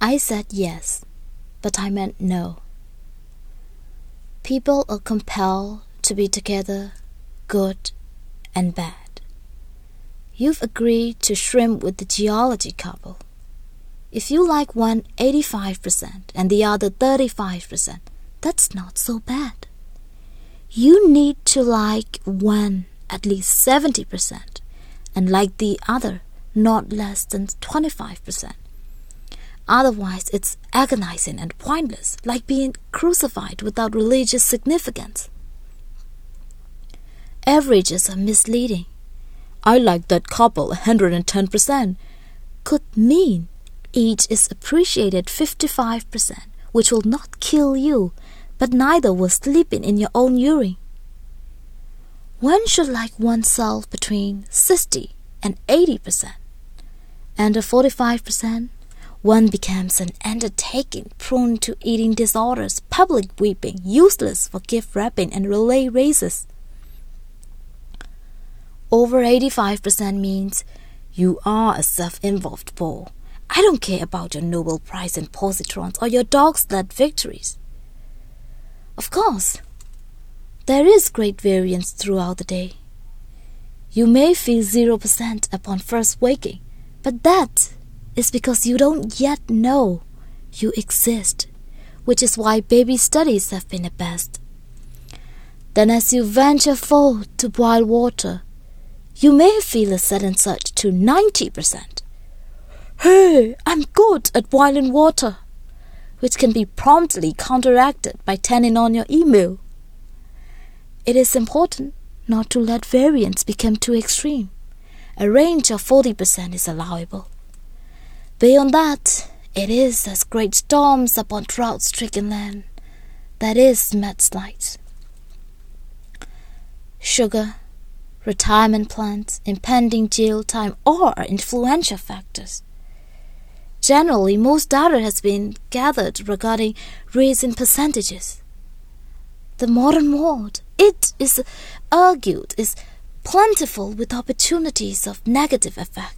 I said yes, but I meant no. People are compelled to be together, good and bad. You've agreed to shrimp with the geology couple. If you like one 85% and the other 35%, that's not so bad. You need to like one at least 70% and like the other not less than 25%. Otherwise, it's agonizing and pointless, like being crucified without religious significance. Averages are misleading. I like that couple 110% could mean each is appreciated 55%, which will not kill you, but neither will sleeping in your own urine. One should like oneself between 60 and 80%, and at 45%, one becomes an undertaking prone to eating disorders, public weeping, useless for gift wrapping and relay races. Over 85% means you are a self involved bore. I don't care about your Nobel Prize in positrons or your dog sled victories. Of course, there is great variance throughout the day. You may feel 0% upon first waking, but that is because you don't yet know you exist, which is why baby studies have been the best. Then, as you venture forth to boil water, you may feel a sudden surge to 90%. Hey, I'm good at boiling water, which can be promptly counteracted by turning on your email. It is important not to let variance become too extreme. A range of 40% is allowable. Beyond that, it is as great storms upon drought stricken land. That is mudslides. Sugar, retirement plans, impending jail time are influential factors. Generally, most data has been gathered regarding raising percentages. The modern world, it is argued, is plentiful with opportunities of negative effect